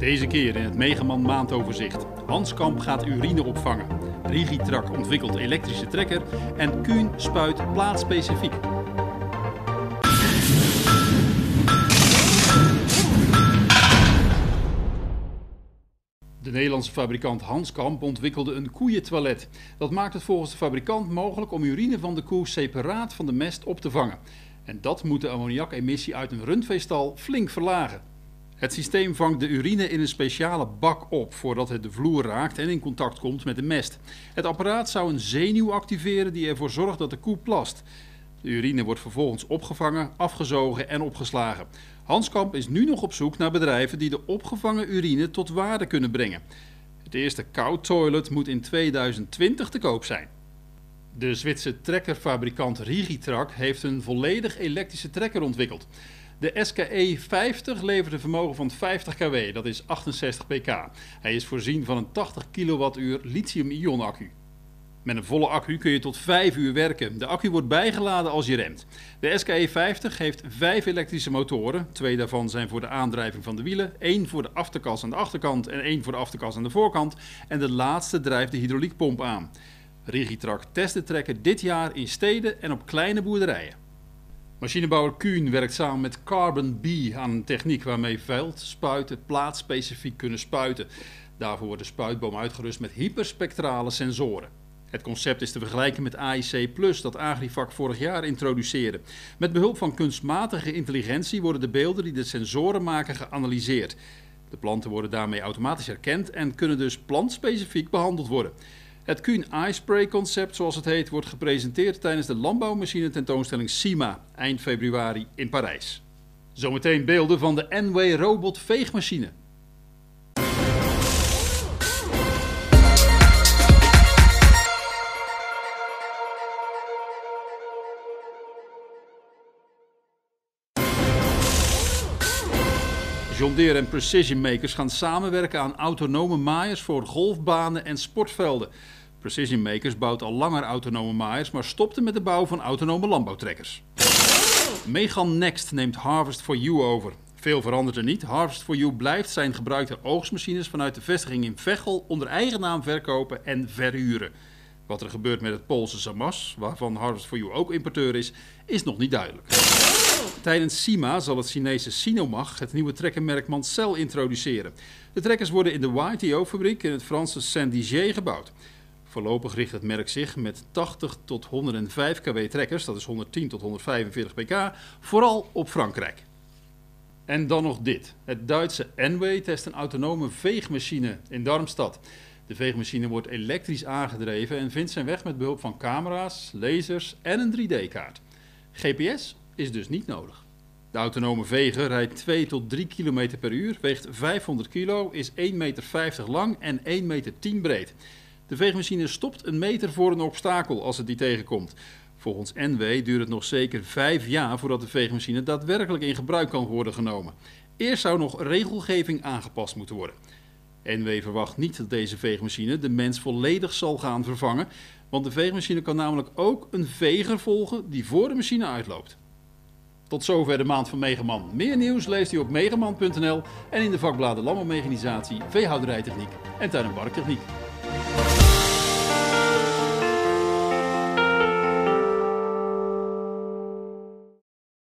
Deze keer in het Megaman maandoverzicht. Hans Kamp gaat urine opvangen. Rigitrak ontwikkelt elektrische trekker en Kuhn spuit plaatsspecifiek. De Nederlandse fabrikant Hanskamp ontwikkelde een koeientoilet. Dat maakt het volgens de fabrikant mogelijk om urine van de koe separaat van de mest op te vangen. En dat moet de ammoniakemissie uit een rundveestal flink verlagen. Het systeem vangt de urine in een speciale bak op voordat het de vloer raakt en in contact komt met de mest. Het apparaat zou een zenuw activeren die ervoor zorgt dat de koe plast. De urine wordt vervolgens opgevangen, afgezogen en opgeslagen. Hanskamp is nu nog op zoek naar bedrijven die de opgevangen urine tot waarde kunnen brengen. Het eerste koud toilet moet in 2020 te koop zijn. De Zwitserse trekkerfabrikant Rigitrak heeft een volledig elektrische trekker ontwikkeld. De SKE 50 levert een vermogen van 50 kW, dat is 68 pk. Hij is voorzien van een 80 kWh lithium-ion accu. Met een volle accu kun je tot 5 uur werken. De accu wordt bijgeladen als je remt. De SKE 50 heeft 5 elektrische motoren. Twee daarvan zijn voor de aandrijving van de wielen, één voor de afterkas aan de achterkant en één voor de afterkas aan de voorkant. En de laatste drijft de hydrauliekpomp aan. Rigitrak test de trekker dit jaar in steden en op kleine boerderijen. Machinebouwer Kuhn werkt samen met Carbon B aan een techniek waarmee veldspuiten plaatsspecifiek kunnen spuiten. Daarvoor wordt de spuitboom uitgerust met hyperspectrale sensoren. Het concept is te vergelijken met AIC dat Agrifac vorig jaar introduceerde. Met behulp van kunstmatige intelligentie worden de beelden die de sensoren maken geanalyseerd. De planten worden daarmee automatisch herkend en kunnen dus plantspecifiek behandeld worden. Het Kuhn iSpray concept, zoals het heet, wordt gepresenteerd tijdens de landbouwmachine tentoonstelling SIMA eind februari in Parijs. Zometeen beelden van de Enway Robot veegmachine. John Deere en Precision Makers gaan samenwerken aan autonome maaiers voor golfbanen en sportvelden. Precision Makers bouwt al langer autonome maaiers, maar stopte met de bouw van autonome landbouwtrekkers. Megan Next neemt Harvest for You over. Veel verandert er niet. Harvest for You blijft zijn gebruikte oogstmachines vanuit de vestiging in Veghel onder eigen naam verkopen en verhuren. Wat er gebeurt met het Poolse Samas, waarvan Harvest for You ook importeur is, is nog niet duidelijk. Tijdens SIMA zal het Chinese Sinomag het nieuwe trekkermerk Mansell introduceren. De trekkers worden in de YTO-fabriek in het Franse Saint-Dizier gebouwd. Voorlopig richt het merk zich met 80 tot 105 kW trekkers, dat is 110 tot 145 pk, vooral op Frankrijk. En dan nog dit. Het Duitse Enway test een autonome veegmachine in Darmstad. De veegmachine wordt elektrisch aangedreven en vindt zijn weg met behulp van camera's, lasers en een 3D-kaart. GPS is dus niet nodig. De autonome veger rijdt 2 tot 3 km per uur, weegt 500 kilo, is 1,50 meter lang en 1,10 meter breed. De veegmachine stopt een meter voor een obstakel als het die tegenkomt. Volgens NW duurt het nog zeker 5 jaar voordat de veegmachine daadwerkelijk in gebruik kan worden genomen. Eerst zou nog regelgeving aangepast moeten worden. NW verwacht niet dat deze veegmachine de mens volledig zal gaan vervangen, want de veegmachine kan namelijk ook een veger volgen die voor de machine uitloopt. Tot zover de maand van Megaman. Meer nieuws leest u op megaman.nl en in de vakbladen Landbouwmechanisatie, Veehouderijtechniek en Tuin- en Parktechniek.